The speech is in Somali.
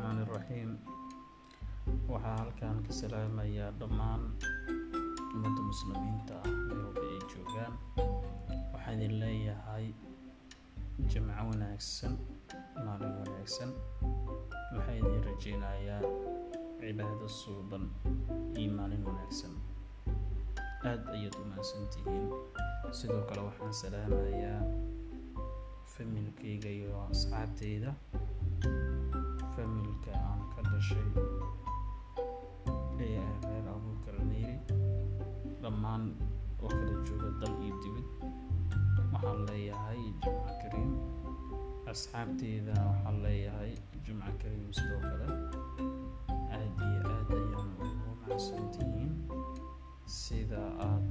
raxiim waxaa halkan ka salaamayaa dhammaan ummadda muslimiinta ah meel walba ay joogaan. Waxaan idin leeyahay jimco wanaagsan maalin wanaagsan. Waxaan idin rajeynayaa cibaado suuban iyo maalin wanaagsan. Aad ayaad u mahadsantihiin sidoo kale waxaan salaamayaa familkayga iyo asxaabteyda dhashay ee ah reer neyri dhammaan oo kala jooga dal iyo dibad waxaan leeyahay jumco kariim asxaabteyda waxaan leeyahay jumco kariim sidoo kale aad iyo aad ayaan ugu mahadsantihiin sida aad